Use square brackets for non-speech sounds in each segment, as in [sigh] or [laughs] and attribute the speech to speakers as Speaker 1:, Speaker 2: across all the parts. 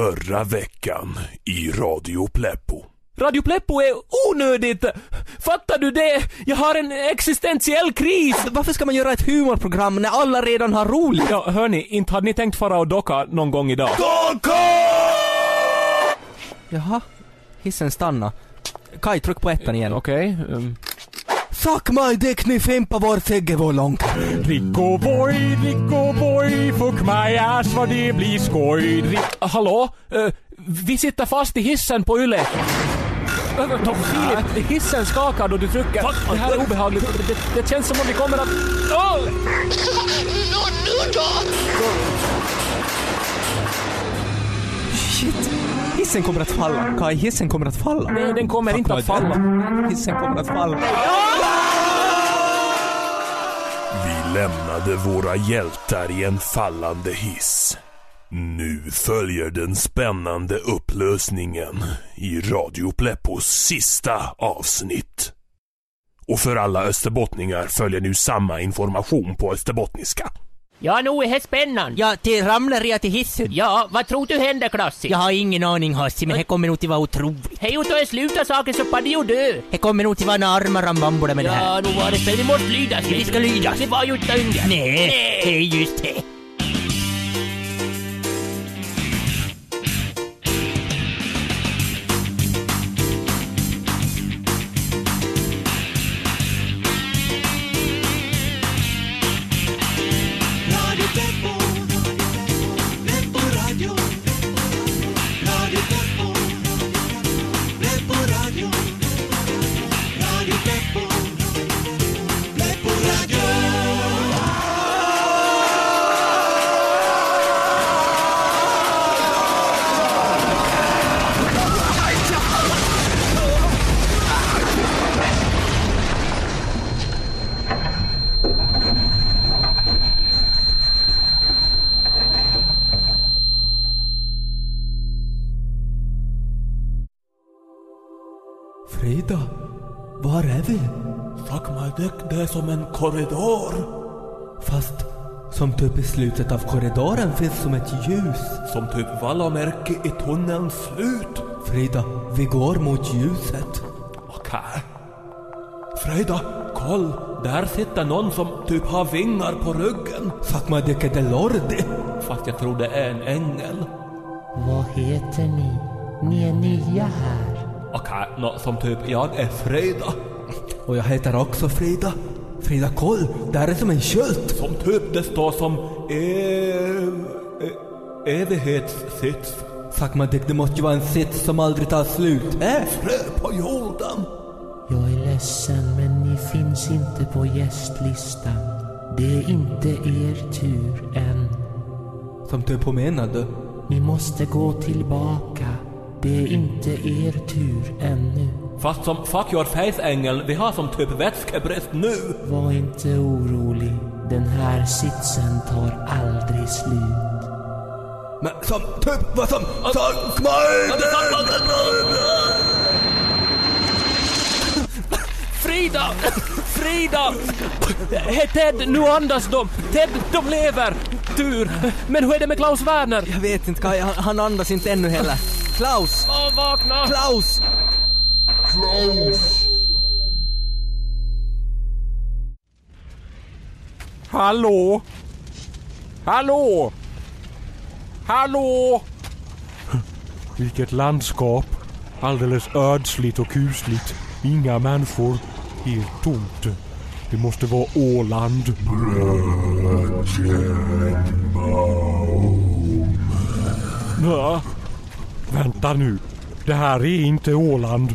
Speaker 1: Förra veckan i Radio Pleppo.
Speaker 2: Radio Pleppo är onödigt! Fattar du det? Jag har en existentiell kris!
Speaker 3: Varför ska man göra ett humorprogram när alla redan har roligt?
Speaker 2: Ja, hörni, inte hade ni tänkt fara och docka någon gång idag?
Speaker 3: Jaha, hissen stanna. Kaj, tryck på ettan igen.
Speaker 2: Okej. Um.
Speaker 3: Suck my dick, ni fimpa vår segge vår långt.
Speaker 2: Drick och boy, drick och boy, fuck my ass vad det blir skoj. Drick... Hallå? Eh, vi sitter fast i hissen på Yle. Uh, Tom, Filip, hissen skakar då du trycker. Det här är obehagligt. Det, det känns som om vi kommer att... Oh!
Speaker 4: Nå, nu då!
Speaker 3: Shit. Hissen kommer att falla. Kaj, hissen kommer att falla.
Speaker 2: Nej, den kommer
Speaker 3: Fuck
Speaker 2: inte att falla.
Speaker 3: Hissen kommer att falla.
Speaker 1: Vi lämnade våra hjältar i en fallande hiss. Nu följer den spännande upplösningen i Radio Pleppos sista avsnitt. Och för alla österbottningar följer nu samma information på österbottniska.
Speaker 5: Ja, nu är det spännande.
Speaker 3: Ja, det ramlar jag till hissen.
Speaker 5: Ja, vad tror du händer Klassi?
Speaker 3: Jag har ingen aning Hassi, men det kommer nog till vara otroligt.
Speaker 5: Hej och ta sluta saken så padde ju dö.
Speaker 3: Det kommer nog till vara en arma rambambola med det här.
Speaker 5: Ja, nu var det så. Vi måste lydas.
Speaker 3: Vi ska lydas.
Speaker 5: Det var ju inte.
Speaker 3: Nej, det är just det. Är
Speaker 1: som en korridor.
Speaker 3: Fast som typ i slutet av korridoren finns som ett ljus.
Speaker 1: Som typ vallamärke i tunnelns slut.
Speaker 3: Frida, vi går mot ljuset.
Speaker 1: Okej. Frida, koll. Där sitter någon som typ har vingar på ryggen.
Speaker 3: Fuck my dick, är det Lordi?
Speaker 1: Fast jag tror det är en ängel.
Speaker 5: Vad heter ni? Ni är nya här.
Speaker 1: Okej, nå som typ jag är Frida.
Speaker 3: Och jag heter också Frida. Frida, koll! Där är som en sköld.
Speaker 1: Som typ det står som ev... e- evighetssits.
Speaker 3: Dick, det måste ju vara en sits som aldrig tar slut. Äh?
Speaker 1: Frö på jorden.
Speaker 5: Jag är ledsen, men ni finns inte på gästlistan. Det är inte er tur än.
Speaker 3: Som typ, vad menar du?
Speaker 5: Ni måste gå tillbaka. Det är inte er tur ännu.
Speaker 1: Fast som fuck your face ängel, vi har som typ vätskebrist nu.
Speaker 5: Var inte orolig. Den här sitsen tar aldrig slut.
Speaker 3: Men som typ, vad som... Fuck my
Speaker 2: Frida! Frida! Hej Ted, nu andas de! Ted, de lever! Tur! Men hur är det med Klaus Werner?
Speaker 3: Jag vet inte, Kaj, han, han andas inte ännu heller. Klaus!
Speaker 2: Åh, vakna!
Speaker 3: Klaus!
Speaker 2: Hallå? Hallå? Hallå? Vilket landskap. Alldeles ödsligt och kusligt. Inga människor. Helt tomt. Det måste vara Åland. Ja. Vänta nu. Det här är inte Åland.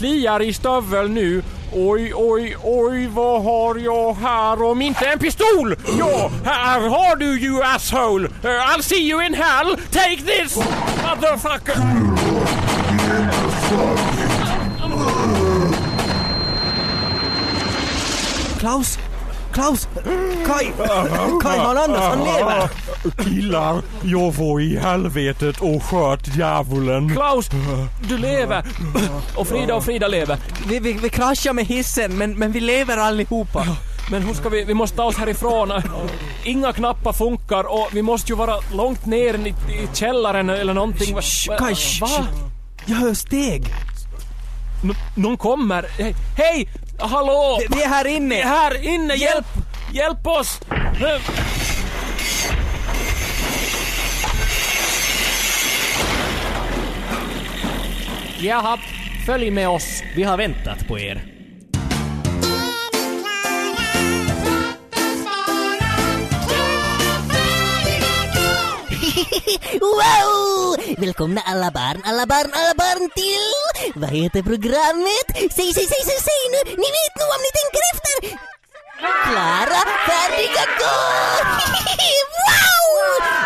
Speaker 2: kliar i stöveln nu. Oj, oj, oj, vad har jag här om inte en pistol? Ja, här har du ju asshole! Eh, I'll see you in hell! Take this! Motherfucker!
Speaker 6: Klaus, Klaus! Kai! Kai han andas, han lever!
Speaker 2: Killar, jag var i helvetet och sköt djävulen.
Speaker 7: Klaus, du lever! Och Frida och Frida lever.
Speaker 6: Vi, vi, vi kraschar med hissen men, men vi lever allihopa.
Speaker 7: Men hur ska vi, vi måste ta oss härifrån. Inga knappar funkar och vi måste ju vara långt ner i, i källaren eller någonting. Va-
Speaker 6: Shh,
Speaker 7: va-.
Speaker 6: Jag hör steg.
Speaker 7: N- någon kommer. Hej! Hej! Hallå!
Speaker 6: Vi, är här
Speaker 7: Vi är
Speaker 6: inne.
Speaker 7: här inne! Hjälp! Hjälp oss! Jaha, följ med oss.
Speaker 8: Vi har väntat på er. [laughs]
Speaker 9: Wow! Välkomna alla barn, alla barn, alla barn till... Vad heter programmet? Säg, säg, säg, säg, säg nu! Ni vet nog om ni tänker efter! Klara, färdiga, gå! [laughs] wow!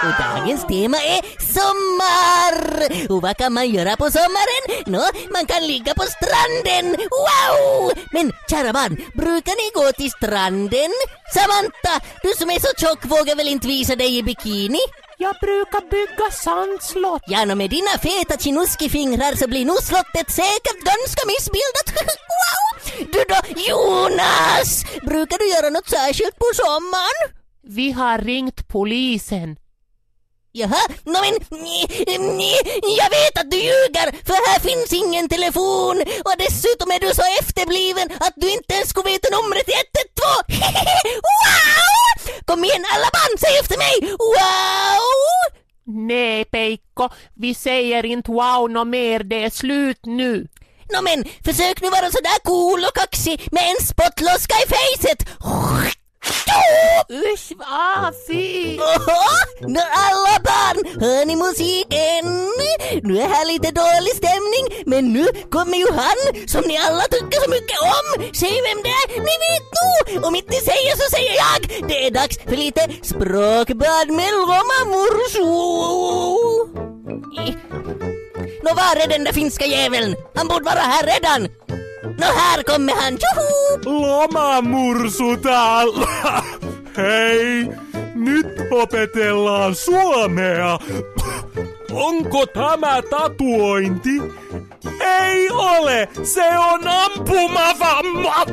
Speaker 9: Och dagens tema är sommar! Och vad kan man göra på sommaren? Nå, man kan ligga på stranden! Wow! Men kära barn, brukar ni gå till stranden? Samantha, du som är så tjock vågar väl inte visa dig i bikini?
Speaker 5: Jag brukar bygga sandslott.
Speaker 9: Ja, nå med dina feta chinuski-fingrar så blir nog slottet säkert ganska missbildat. [laughs] wow! Du då, Jonas! Brukar du göra något särskilt på sommaren?
Speaker 5: Vi har ringt polisen.
Speaker 9: Jaha, nå men jag vet att du ljuger för här finns ingen telefon och dessutom är du så efterbliven att du inte ens skulle veta numret till [laughs] 112. wow! Kom igen alla barn, säg efter mig! Wow!
Speaker 5: Nej, Peikko, vi säger inte wow nå mer, det är slut nu.
Speaker 9: Nå men, försök nu vara sådär cool och kaxig med en spottloska i facet.
Speaker 5: Usch, fy!
Speaker 9: Oho! Nu alla barn, hör ni musiken? Nu är här lite dålig stämning, men nu kommer ju han som ni alla tycker så mycket om. Säg vem det är, ni vet nog! Om inte ni säger så säger jag. Det är dags för lite språkbad med Loma Mursu. Nå var är den där finska jäveln? Han borde vara här redan. Nå här kommer han, tjoho!
Speaker 2: Loma mursu täällä. Hei, nyt opetellaan suomea. Onko tämä tatuointi? Ei ole, se on ampumavamma.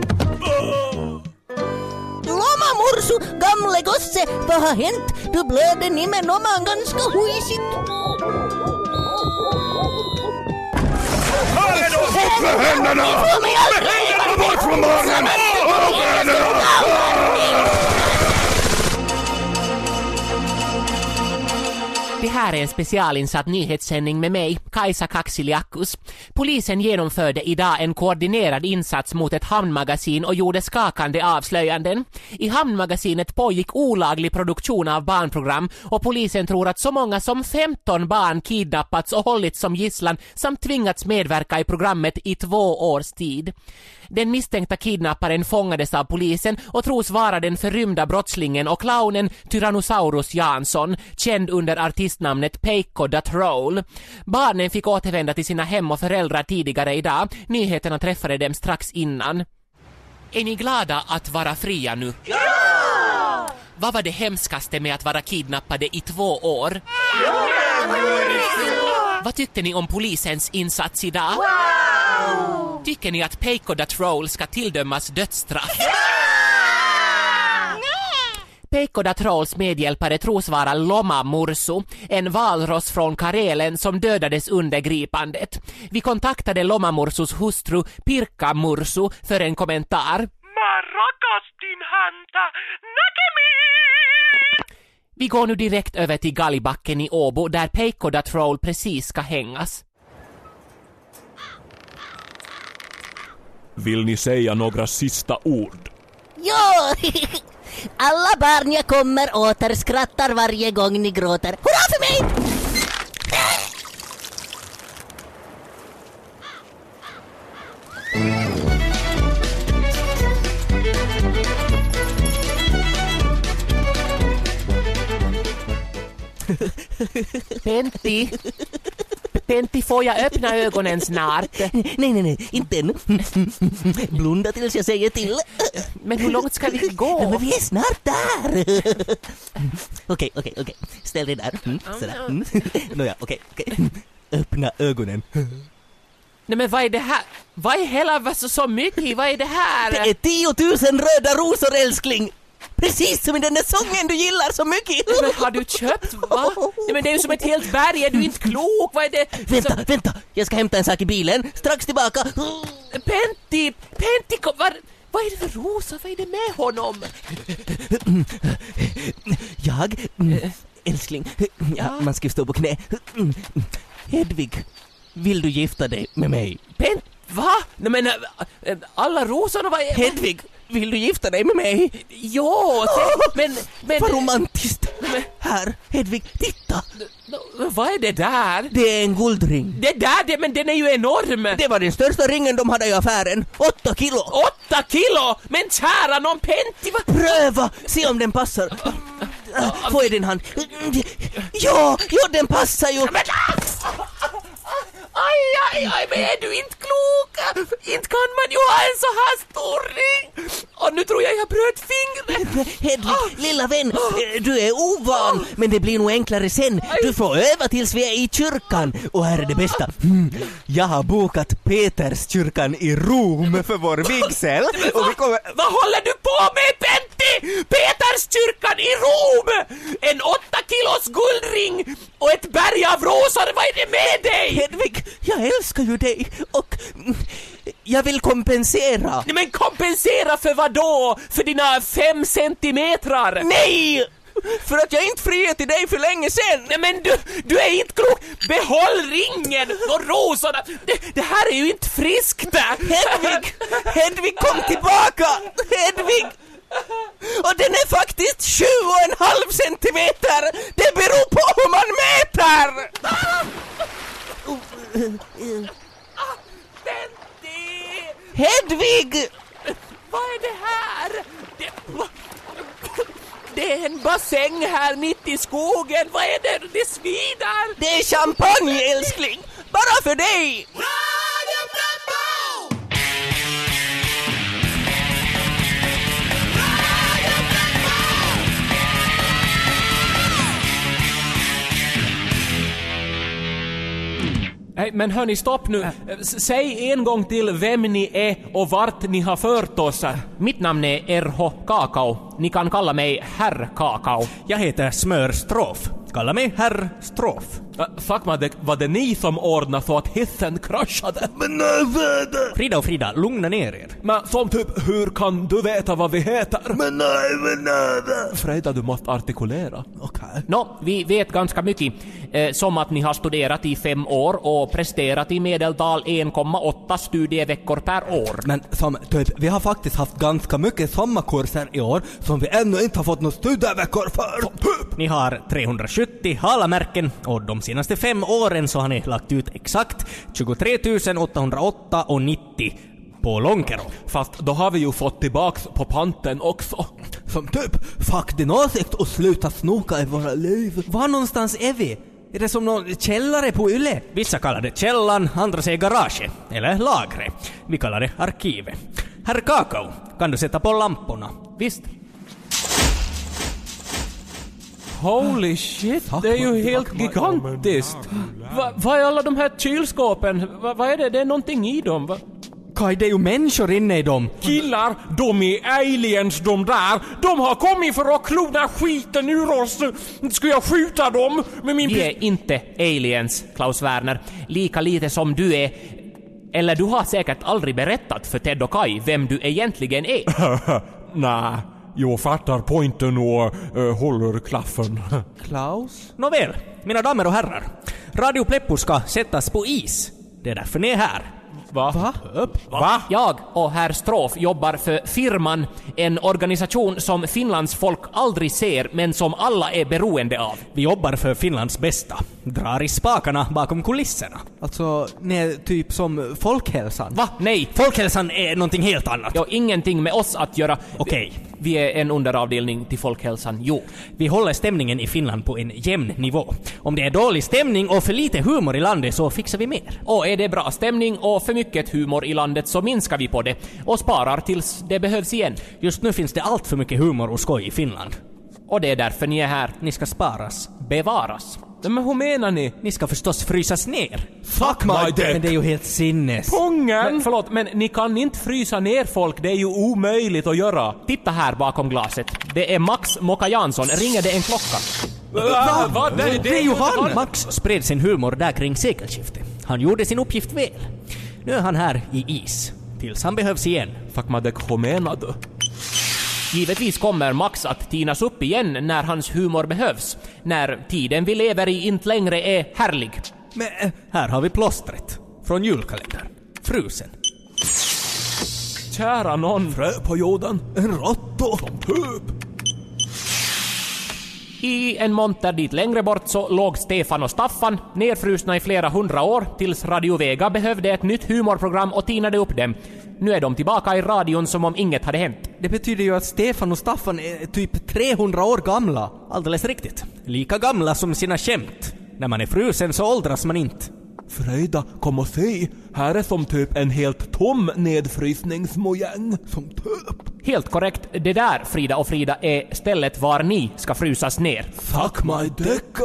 Speaker 9: Loma Mursu, gamle gosse, vad har hänt? Du blöder nimenomaan ganska.
Speaker 1: Upp med händerna! På morgonen!
Speaker 5: Det här är en specialinsatt nyhetssändning med mig, Kajsa Kaksiliakus. Polisen genomförde idag en koordinerad insats mot ett hamnmagasin och gjorde skakande avslöjanden. I hamnmagasinet pågick olaglig produktion av barnprogram och polisen tror att så många som 15 barn kidnappats och hållits som gisslan samt tvingats medverka i programmet i två års tid. Den misstänkta kidnapparen fångades av polisen och tros vara den förrymda brottslingen och clownen Tyrannosaurus Jansson, känd under artistnamnet Peikko the Troll. Barnen fick återvända till sina hem och föräldrar tidigare idag. Nyheterna träffade dem strax innan. Är ni glada att vara fria nu? Ja! Vad var det hemskaste med att vara kidnappade i två år? Vad tyckte ni om polisens insats idag? Tycker ni att Peikko the Troll ska tilldömas dödsstraff? Peikko the Trolls medhjälpare tros vara Loma Mursu, en valross från Karelen som dödades under gripandet. Vi kontaktade Loma Mursus hustru Pirkka Mursu för en kommentar.
Speaker 2: Mä rakastin häntä. Näkemiin!
Speaker 5: Vi går nu direkt över till Gallibacken i Åbo där Peikko the Troll precis ska hängas.
Speaker 2: Vill ni säga några sista ord?
Speaker 9: Ja! [laughs] Alla barn jag kommer åter skrattar varje gång ni gråter. Hurra för mig! [laughs]
Speaker 5: Pentti! Pentti, får jag öppna ögonen snart?
Speaker 9: Nej, nej, nej, inte än. Blunda tills jag säger till.
Speaker 5: Men hur långt ska vi gå?
Speaker 9: men vi är snart där. Okej, okej, okej. Ställ dig där. Mm, sådär. Mm. Nåja, okej, okej. Öppna ögonen.
Speaker 5: Nej men vad är det här? Vad är hela, vad så, så mycket? Vad är det här?
Speaker 9: Det är tiotusen röda rosor älskling! Precis som i den där sången du gillar så mycket!
Speaker 5: Men har du köpt? Va? Nej men det är ju som ett helt berg, är du inte klok? Vad är det?
Speaker 9: Vänta, vänta! Jag ska hämta en sak i bilen. Strax tillbaka.
Speaker 5: Pentti! Pentti, kom, vad, vad är det för rosa? Vad är det med honom?
Speaker 9: Jag? Mm, Älskling. Ja, man ska stå på knä. Hedvig, vill du gifta dig med mig?
Speaker 5: Pent, va? Nej men äh, alla rosorna, vad är...
Speaker 9: Hedvig, vill du gifta dig med mig?
Speaker 5: Ja, se, men... men
Speaker 9: Vad romantiskt!
Speaker 5: men,
Speaker 9: Här, Hedvig, titta!
Speaker 5: vad är det där?
Speaker 9: Det är en guldring.
Speaker 5: Det där, det, men den är ju enorm!
Speaker 9: Det var den största ringen de hade i affären. Åtta kilo!
Speaker 5: Åtta kilo! Men kära nån Pentti, vad...
Speaker 9: Pröva! Se om den passar. Få i din hand. Ja, ja den passar ju!
Speaker 5: Men, aj, aj, aj, men är du inte klok? Inte kan man ju ha en så här stor ring! Och nu tror jag jag bröt fingret! [laughs]
Speaker 9: Hedvig, lilla vän, eh, du är ovan, men det blir nog enklare sen. Du får öva tills vi är i kyrkan. Och här är det bästa. Mm. Jag har bokat Peterskyrkan i Rom för vår [laughs] vigsel. Och vi kommer...
Speaker 5: Vad håller du på med Pentti? Peterskyrkan i Rom! En åtta kilos guldring och ett berg av rosor, vad är det med dig?
Speaker 9: Hedvig, jag älskar ju dig och jag vill kompensera.
Speaker 5: Nej, Men kompensera för vad då? För dina fem centimetrar?
Speaker 9: Nej! För att jag inte friade till dig för länge sen!
Speaker 5: Nej men du, du är inte klok! Behåll ringen och rosorna! Det, det här är ju inte friskt!
Speaker 9: Hedvig! Hedvig, kom tillbaka! Hedvig! Och den är faktiskt sju och en halv centimeter! Det beror på hur man mäter!
Speaker 5: Pentti!
Speaker 9: Hedvig!
Speaker 5: Vad är det här? Det, det är en bassäng här mitt i skogen. Vad är det? Det svider!
Speaker 9: Det är champagne älskling! Bara för dig!
Speaker 7: Nej, men hörni, stopp nu. Säg en gång till vem ni är och vart ni har fört oss.
Speaker 5: Mitt namn är RH Kakao. Ni kan kalla mig Herr Kakao.
Speaker 3: Jag heter Smörstrof. Kalla mig Herr Strof.
Speaker 7: Fuck man, det, var det ni som ordnade så att hissen kraschade?
Speaker 3: Frida och Frida, lugna ner er.
Speaker 7: Men som typ, hur kan du veta vad vi heter? Men nej, men nej. Freda, du måste artikulera.
Speaker 5: Nå, vi vet ganska mycket. Eh, som att ni har studerat i fem år och presterat i medeltal 1,8 studieveckor per år.
Speaker 6: Men som typ, vi har faktiskt haft ganska mycket sommarkurser i år som vi ännu inte har fått några studieveckor för.
Speaker 3: Ni har 370 halamärken och de senaste fem åren så har ni lagt ut exakt 23 808 och 90 på Lonkero.
Speaker 7: Fast då har vi ju fått tillbaks på panten också.
Speaker 6: Som typ, fuck din åsikt och sluta snoka i våra liv. Var någonstans är vi? Är det som någon källare på Yle?
Speaker 3: Vissa kallar det källan, andra säger garage eller lagre. Vi kallar det arkivet. Herr Kakao, kan du sätta på lamporna?
Speaker 5: Visst?
Speaker 7: Holy shit, det är ju helt gigantiskt. Va, vad är alla de här kylskåpen? Va, vad är det? Det är någonting i dem. Va?
Speaker 6: Kaj, det är ju människor inne i dem.
Speaker 2: Killar, de är aliens de där. De har kommit för att klona skiten ur oss. Ska jag skjuta dem med min
Speaker 5: Vi är inte aliens, Klaus Werner. Lika lite som du är... Eller du har säkert aldrig berättat för Ted och Kai vem du egentligen är. [laughs]
Speaker 2: Nej, jag fattar pointen och uh, håller klaffen. [laughs]
Speaker 6: Klaus?
Speaker 3: Nåväl, mina damer och herrar. Radio Pleppo ska sättas på is. Det är därför ni är här.
Speaker 5: Va?
Speaker 6: Va?
Speaker 2: Va?
Speaker 5: Jag och herr Strof jobbar för Firman, en organisation som Finlands folk aldrig ser men som alla är beroende av.
Speaker 3: Vi jobbar för Finlands bästa. Drar i spakarna bakom kulisserna.
Speaker 6: Alltså, är typ som folkhälsan.
Speaker 5: Va? Nej,
Speaker 3: Folkhälsan är någonting helt annat.
Speaker 5: det har ingenting med oss att göra.
Speaker 3: Okej,
Speaker 5: vi är en underavdelning till folkhälsan. Jo.
Speaker 3: Vi håller stämningen i Finland på en jämn nivå. Om det är dålig stämning och för lite humor i landet så fixar vi mer.
Speaker 5: Och är det bra stämning och för mycket humor i landet så minskar vi på det och sparar tills det behövs igen.
Speaker 3: Just nu finns det allt för mycket humor och skoj i Finland.
Speaker 5: Och det är därför ni är här.
Speaker 3: Ni ska sparas.
Speaker 5: Bevaras.
Speaker 7: Men hur menar ni?
Speaker 3: Ni ska förstås frysas ner.
Speaker 6: Fuck my dick! Men det är ju helt sinnes.
Speaker 7: Men, förlåt, men ni kan inte frysa ner folk. Det är ju omöjligt att göra.
Speaker 5: Titta här bakom glaset. Det är Max Mokka Jansson. Ringer det en klocka?
Speaker 7: Va? Va? Nej,
Speaker 3: Det är ju han! Max spred sin humor där kring sekelskiftet. Han gjorde sin uppgift väl. Nu är han här i is. Tills han behövs igen.
Speaker 7: Fuck my dick, hur menar du?
Speaker 5: Givetvis kommer Max att tinas upp igen när hans humor behövs. När tiden vi lever i inte längre är härlig.
Speaker 3: Men äh, här har vi plåstret. Från julkalendern. Frusen.
Speaker 7: Kära någon.
Speaker 6: Frö på jorden. En råtto. Som pup.
Speaker 5: I en monter dit längre bort så låg Stefan och Staffan nerfrusna i flera hundra år tills Radio Vega behövde ett nytt humorprogram och tinade upp dem. Nu är de tillbaka i radion som om inget hade hänt.
Speaker 6: Det betyder ju att Stefan och Staffan är typ 300 år gamla.
Speaker 3: Alldeles riktigt. Lika gamla som sina skämt. När man är frusen så åldras man inte.
Speaker 1: Fröjda, kom och se. Här är som typ en helt tom nedfrysningsmojäng. Som typ.
Speaker 5: Helt korrekt. Det där, Frida och Frida, är stället var ni ska frysas ner.
Speaker 1: Fuck my dick.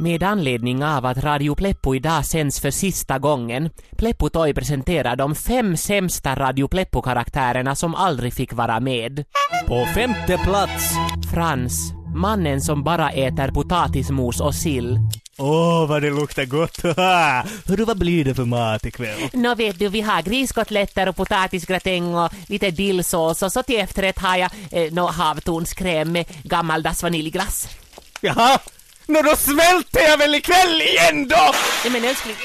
Speaker 5: Med anledning av att Radio Pleppo idag sänds för sista gången, Pleppo Toy presenterar de fem sämsta Radio Pleppo-karaktärerna som aldrig fick vara med.
Speaker 3: På femte plats.
Speaker 5: Frans, mannen som bara äter potatismos och sill.
Speaker 3: Åh, vad det luktar gott! [laughs] Hörru, vad blir det för mat ikväll?
Speaker 5: Nå vet du, vi har griskotletter och potatisgratäng och lite dillsås och så till efterrätt har jag eh, nå havtornskräm med gammaldags vaniljglass.
Speaker 3: Jaha! Nå då svälter jag väl ikväll igen då!
Speaker 5: Nej men älskling,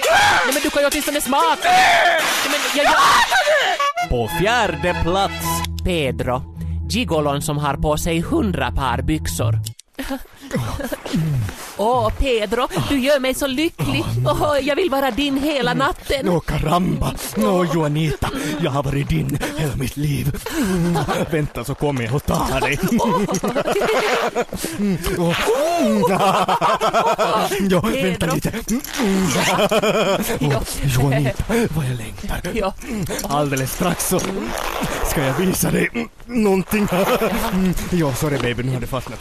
Speaker 5: nej men du kan ju åtminstone smaka! Nej men jag, jag...
Speaker 3: På fjärde plats.
Speaker 5: Pedro, gigolon som har på sig hundra par byxor. [laughs] Åh, Pedro, du gör mig så lycklig. Åh, jag vill vara din hela natten.
Speaker 3: Nå caramba! Nå Juanita, jag har varit din hela mitt liv. Mm, vänta så kommer jag och tar dig. Mm, åh. Ja, vänta lite. Mm, Åh, Juanita, vad jag längtar. Alldeles strax så ska jag visa dig någonting. Mm, Ja, sorry baby, nu har det fastnat.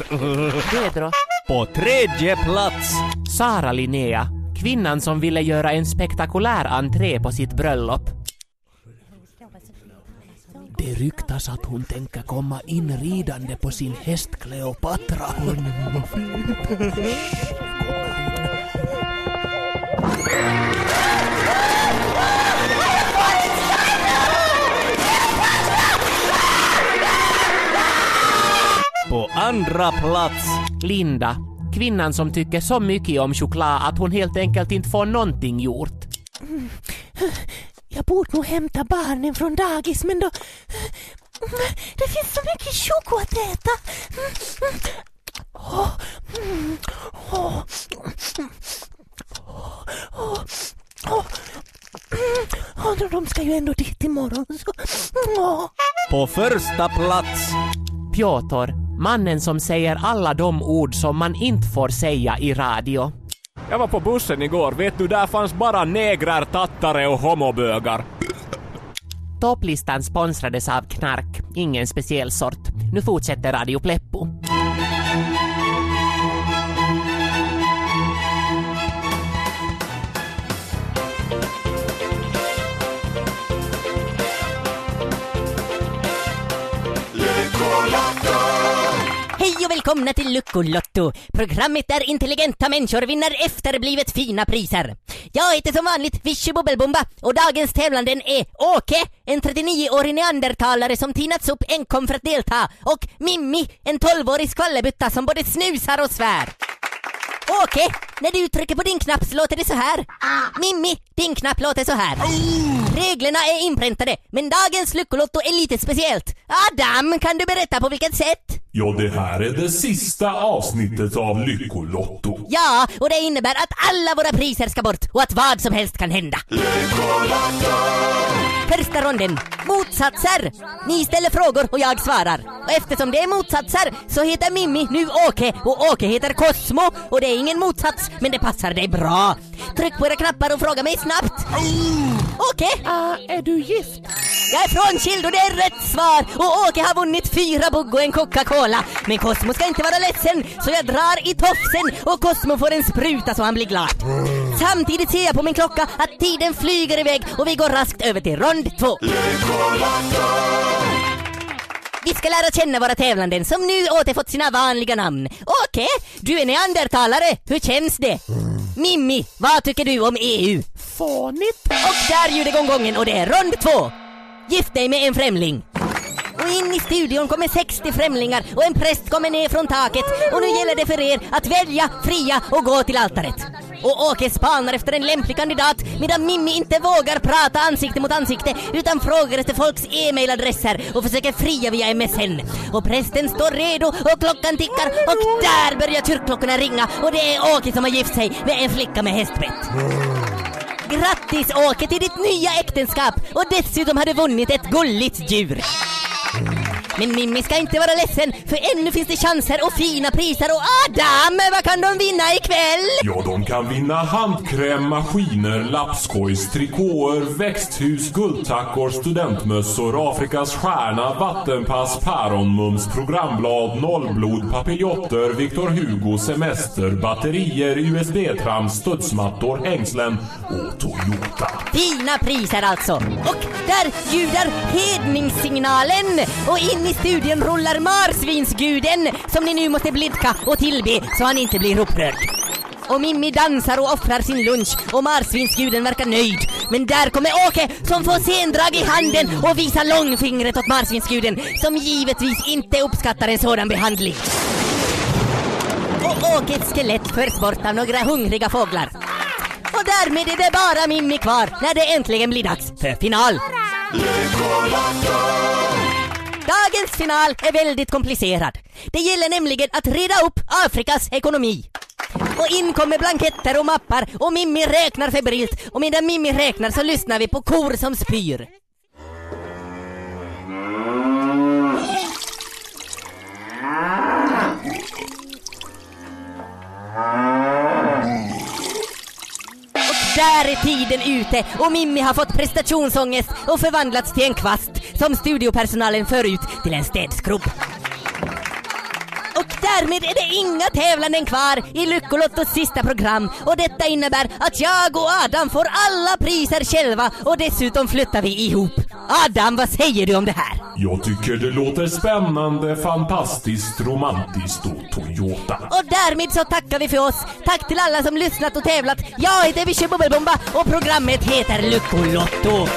Speaker 5: Pedro,
Speaker 3: På tredje plats.
Speaker 5: Sara Linnea, kvinnan som ville göra en spektakulär entré på sitt bröllop. Det ryktas att hon tänker komma in ridande på sin häst Kleopatra.
Speaker 3: På andra plats.
Speaker 5: Linda, kvinnan som tycker så mycket om choklad att hon helt enkelt inte får någonting gjort.
Speaker 9: Jag borde nog hämta barnen från dagis men då... Det finns så mycket choko att äta. De ska ju ändå dit imorgon så...
Speaker 3: På första plats.
Speaker 5: Piotr, mannen som säger alla de ord som man inte får säga i radio.
Speaker 2: Jag var på bussen igår. Vet du, där fanns bara negrar, tattare och homobögar.
Speaker 5: Topplistan sponsrades av knark, ingen speciell sort. Nu fortsätter Radio Pleppo.
Speaker 9: Hej och välkomna till Luckolotto! Programmet där intelligenta människor vinner efterblivet fina priser. Jag heter som vanligt Vichy Bubbelbomba och dagens tävlande är Åke, en 39-årig neandertalare som tinats upp enkom för att delta och Mimmi, en 12-årig skvallerbytta som både snusar och svär. Åke, när du trycker på din knapp så låter det så här. Mimmi, din knapp låter så här. Reglerna är inpräntade, men dagens Luckolotto är lite speciellt. Adam, kan du berätta på vilket sätt?
Speaker 1: Ja, det här är det sista avsnittet av Lyckolotto.
Speaker 9: Ja, och det innebär att alla våra priser ska bort och att vad som helst kan hända. Första ronden. Motsatser. Ni ställer frågor och jag svarar. Och eftersom det är motsatser så heter Mimmi nu Åke och Åke heter Cosmo och det är ingen motsats men det passar dig bra. Tryck på era knappar och fråga mig snabbt. Åke?
Speaker 5: Ah, är du gift?
Speaker 9: Jag är frånskild och det är rätt svar och Åke har vunnit fyra bugg och en Coca-Cola. Men Cosmo ska inte vara ledsen så jag drar i tofsen och Cosmo får en spruta så han blir glad. Samtidigt ser jag på min klocka att tiden flyger iväg och vi går raskt över till rond två. Vi ska lära känna våra tävlanden som nu återfått sina vanliga namn. Åke, du är neandertalare. Hur känns det? Mimmi, vad tycker du om EU?
Speaker 5: Fånigt.
Speaker 9: Och där ljuder gongongen och det är rond två. Gift dig med en främling. Och in i studion kommer 60 främlingar och en präst kommer ner från taket och nu gäller det för er att välja, fria och gå till altaret. Och Åke spanar efter en lämplig kandidat medan Mimmi inte vågar prata ansikte mot ansikte utan frågar efter folks e-mailadresser och försöker fria via MSN. Och prästen står redo och klockan tickar och där börjar kyrkklockorna ringa och det är Åke som har gift sig med en flicka med hästbett. Grattis Åke till ditt nya äktenskap och dessutom har du vunnit ett gulligt djur. Men Mimmi ska inte vara ledsen för ännu finns det chanser och fina priser och Adam, vad kan de vinna ikväll?
Speaker 1: Ja, de kan vinna handkräm, maskiner, lapskojs, trikåer, växthus, guldtackor, studentmössor, Afrikas stjärna, vattenpass, päronmums, programblad, nollblod, papiljotter, Victor Hugo, semester, batterier, USB-trams, studsmattor, hängslen och Toyota.
Speaker 9: Fina priser alltså. Och där ljudar hedningssignalen och in i studion rullar marsvinsguden som ni nu måste blidka och tillbe så han inte blir upprörd. Och Mimmi dansar och offrar sin lunch och marsvinsguden verkar nöjd. Men där kommer Åke som får sendrag i handen och visar långfingret åt marsvinsguden som givetvis inte uppskattar en sådan behandling. Och Åkes skelett förs bort av några hungriga fåglar. Och därmed är det bara Mimmi kvar när det äntligen blir dags för final. Dagens final är väldigt komplicerad. Det gäller nämligen att reda upp Afrikas ekonomi. Och in kommer blanketter och mappar och Mimmi räknar febrilt och medan Mimmi räknar så lyssnar vi på kor som spyr. Där är tiden ute och Mimmi har fått prestationsångest och förvandlats till en kvast som studiopersonalen för ut till en städskrubb. Därmed är det inga tävlanden kvar i Lyckolottos sista program och detta innebär att jag och Adam får alla priser själva och dessutom flyttar vi ihop. Adam, vad säger du om det här?
Speaker 1: Jag tycker det låter spännande, fantastiskt, romantiskt och Toyota.
Speaker 9: Och därmed så tackar vi för oss. Tack till alla som lyssnat och tävlat. Jag heter Vichy Bubbelbomba och programmet heter Lyckolotto.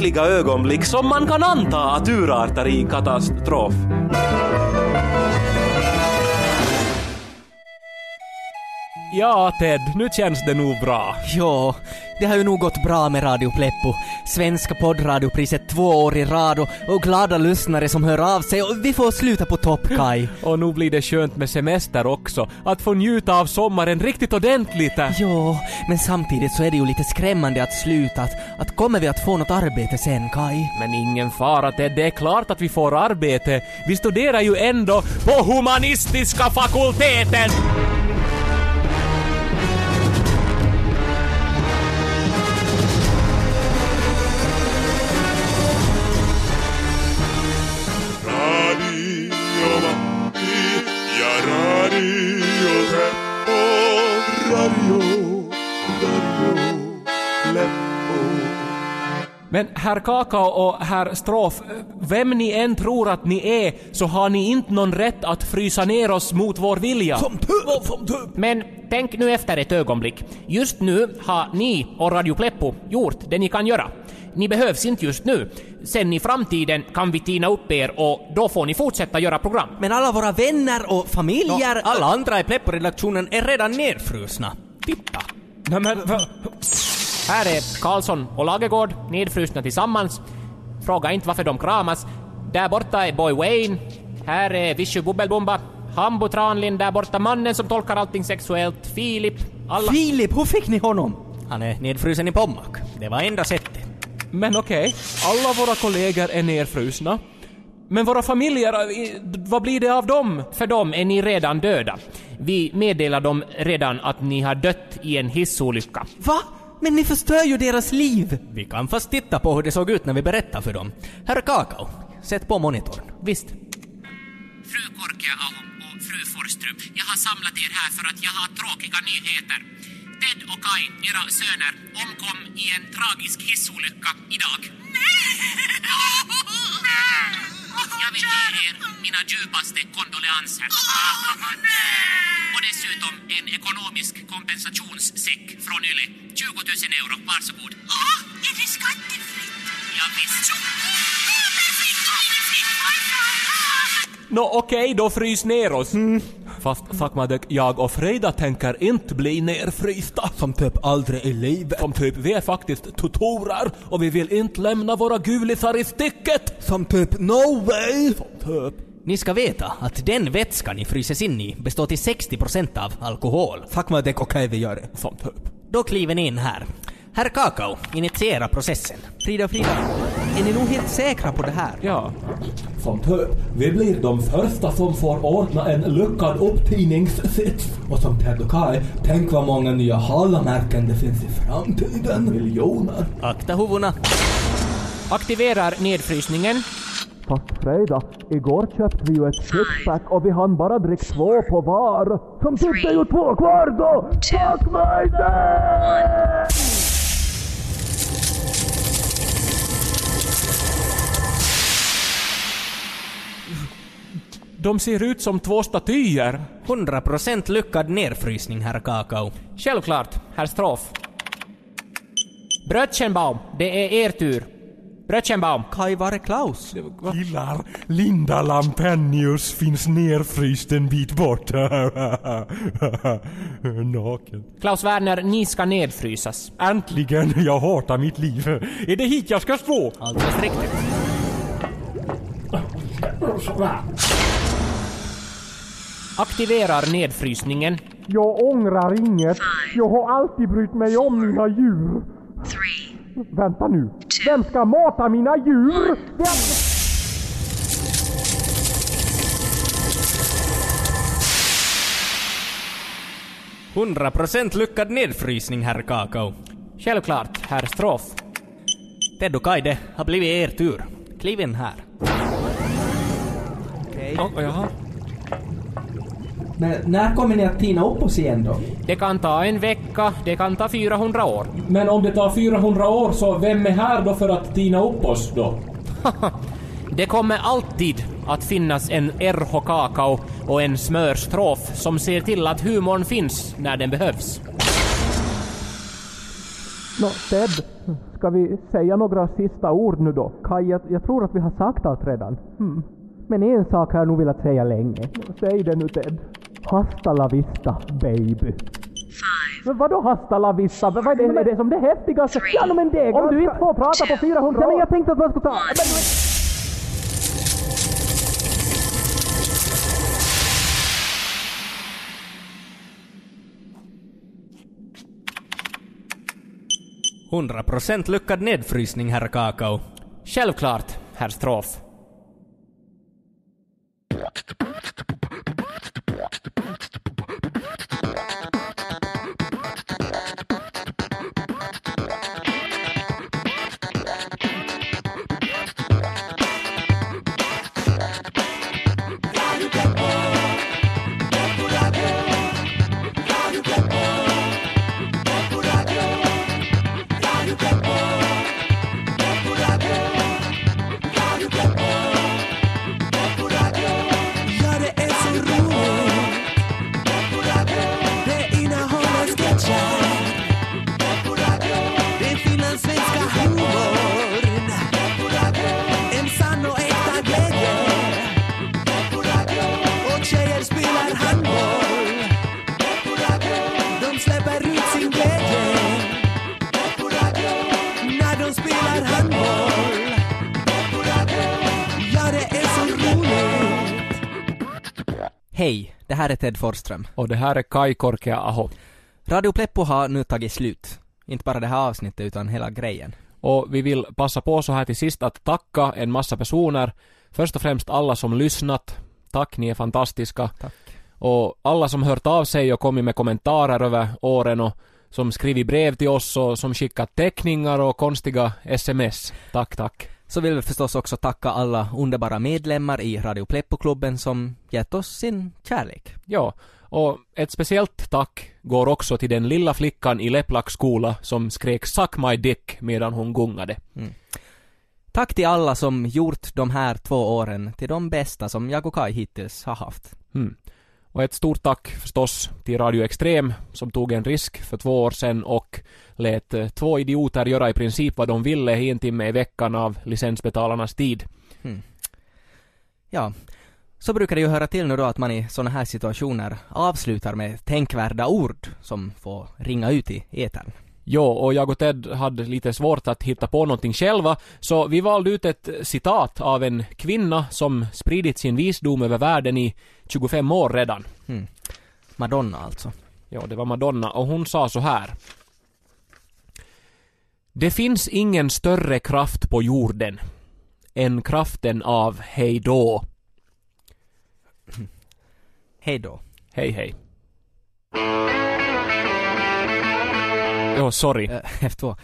Speaker 8: Märkliga ögonblick som man kan anta att urartar i katastrof.
Speaker 7: Ja, Ted, nu känns det nog bra.
Speaker 6: Ja, det har ju nog gått bra med Radio Pleppo. Svenska poddradiopriset två år i rad och, och glada lyssnare som hör av sig och vi får sluta på topp, Kai. [laughs]
Speaker 7: Och nu blir det skönt med semester också. Att få njuta av sommaren riktigt ordentligt.
Speaker 6: Ja, men samtidigt så är det ju lite skrämmande att sluta. Att, att kommer vi att få något arbete sen, Kai?
Speaker 7: Men ingen fara Ted, det är klart att vi får arbete. Vi studerar ju ändå på humanistiska fakulteten! Men herr Kakao och herr Strof, vem ni än tror att ni är så har ni inte någon rätt att frysa ner oss mot vår vilja.
Speaker 5: Men tänk nu efter ett ögonblick. Just nu har ni och Radio Pleppo gjort det ni kan göra. Ni behövs inte just nu. Sen i framtiden kan vi tina upp er och då får ni fortsätta göra program.
Speaker 6: Men alla våra vänner och familjer...
Speaker 3: Alla andra i Pleppo-redaktionen är redan nerfrusna. Titta!
Speaker 7: Nej men va?
Speaker 5: Här är Karlsson och Lagergård nedfrusna tillsammans. Fråga inte varför de kramas. Där borta är Boy Wayne. Här är Vichy Bubbelbomba.
Speaker 7: Hambo Tranlind där borta, mannen som tolkar allting sexuellt, Filip, alla...
Speaker 3: Filip, hur fick ni honom? Han är nedfrusen i Pommac. Det var enda sättet.
Speaker 1: Men okej, alla våra kollegor är nerfrusna. Men våra familjer, i- vad blir det av dem?
Speaker 7: För dem är ni redan döda. Vi meddelar dem redan att ni har dött i en hissolycka.
Speaker 3: Va? Men ni förstör ju deras liv! Vi kan fast titta på hur det såg ut när vi berättade för dem. Herr Kakao, sätt på monitorn.
Speaker 7: Visst.
Speaker 5: Fru Korkeaho och fru Forström, jag har samlat er här för att jag har tråkiga nyheter. Ted och Kai, era söner, omkom i en tragisk hissolycka idag. Jag vill ge er mina djupaste kondoleanser. Och dessutom en ekonomisk kompensationssäck från Yle. 20 000 euro, varsågod. Åh, är det skattefritt?
Speaker 1: Nå okej, då frys ner oss. Fast Fakmadek, jag och Freda tänker inte bli nerfrysta. Som typ aldrig i livet. Som typ, vi är faktiskt tutorer och vi vill inte lämna våra gulisar i sticket. Som typ, no way. Som typ.
Speaker 3: Ni ska veta att den vätska ni fryses in i består till 60% av alkohol. Är okej vi gör det.
Speaker 1: Som typ.
Speaker 3: Då kliver ni in här. Herr Kakao, initiera processen. Frida Frida, är ni nog helt säkra på det här?
Speaker 1: Ja.
Speaker 2: Som typ, vi blir de första som får ordna en lyckad upptidningssits. Och som Ted och Kai, tänk vad många nya halamärken det finns i framtiden. Miljoner.
Speaker 3: Akta huvudena.
Speaker 7: Aktiverar nedfrysningen.
Speaker 2: Fast Freda, igår köpte vi ju ett sixpack och vi hann bara dricka två på var. Som det är ju två kvar då! Fuck mig
Speaker 1: De ser ut som två statyer.
Speaker 3: 100% lyckad nedfrysning, herr Kakao.
Speaker 7: Självklart, herr Strof. Brötchenbaum, det är er tur. Brötchenbaum.
Speaker 3: Kai, var är Klaus?
Speaker 2: Killar, Linda Lampenius finns nerfryst en bit bort. [laughs] Naken.
Speaker 7: Klaus Werner, ni ska nedfrysas.
Speaker 2: Äntligen, jag hatar mitt liv. Är det hit jag ska stå?
Speaker 3: Alldeles riktigt.
Speaker 7: Aktiverar nedfrysningen.
Speaker 2: Jag ångrar inget. Jag har alltid brytt mig om mina djur. Vänta nu. Vem ska mata mina djur? Vem...
Speaker 3: 100% lyckad nedfrysning, herr Kakao.
Speaker 7: Självklart, herr Strof.
Speaker 3: Ted och Kai, det har blivit er tur. Kliv in här. Okej.
Speaker 1: Oh, jaha.
Speaker 10: Men när kommer ni att tina upp oss igen då?
Speaker 7: Det kan ta en vecka, det kan ta 400 år.
Speaker 2: Men om det tar 400 år så vem är här då för att tina upp oss då? [laughs]
Speaker 7: Det kommer alltid att finnas en RH Kakao och en smörstrof som ser till att humorn finns när den behövs.
Speaker 2: Nå, Ted, ska vi säga några sista ord nu då? Kaj, jag, jag tror att vi har sagt allt redan. Hmm. Men en sak har jag nog velat säga länge. Säg det nu Ted. Hasta la vista, baby. Men vadå hasta la vista? Vad är det, är det som det häftigaste? Ja, men det är Om du inte får prata på 400 år. Ja, men jag tänkte att man skulle ta... Men, du-
Speaker 3: 100% lyckad nedfrysning, herr Kakao.
Speaker 7: Självklart, herr Strof.
Speaker 11: Radio
Speaker 3: här är Ted Forsström.
Speaker 7: Och det här är Kai Korkea Aho.
Speaker 3: Radio Pleppo har nu tagit slut. Inte bara det här avsnittet utan hela grejen.
Speaker 7: Och vi vill passa på så här till sist att tacka en massa personer. Först och främst alla som lyssnat. Tack, ni är fantastiska.
Speaker 3: Tack.
Speaker 7: Och alla som hört av sig och kommit med kommentarer över åren och som skrivit brev till oss och som skickat teckningar och konstiga sms. Tack, tack.
Speaker 3: Så vill vi förstås också tacka alla underbara medlemmar i Radio Pleppo-klubben som gett oss sin kärlek.
Speaker 7: Ja, och ett speciellt tack går också till den lilla flickan i Leplaks skola som skrek 'Suck my dick' medan hon gungade.
Speaker 3: Mm. Tack till alla som gjort de här två åren till de bästa som jag och Kai hittills har haft.
Speaker 7: Mm. Och ett stort tack förstås till Radio Extrem som tog en risk för två år sedan och lät eh, två idioter göra i princip vad de ville i en timme i veckan av licensbetalarnas tid.
Speaker 3: Mm. Ja, så brukar det ju höra till nu då att man i sådana här situationer avslutar med tänkvärda ord som får ringa ut i etern.
Speaker 7: Jo, och jag och Ted hade lite svårt att hitta på någonting själva, så vi valde ut ett citat av en kvinna som spridit sin visdom över världen i 25 år redan.
Speaker 3: Mm. Madonna alltså.
Speaker 7: Ja, det var Madonna och hon sa så här. Det finns ingen större kraft på jorden än kraften av hej då.
Speaker 3: Hej då.
Speaker 7: Hej hej. Jo, sorry.
Speaker 3: Eh, F2.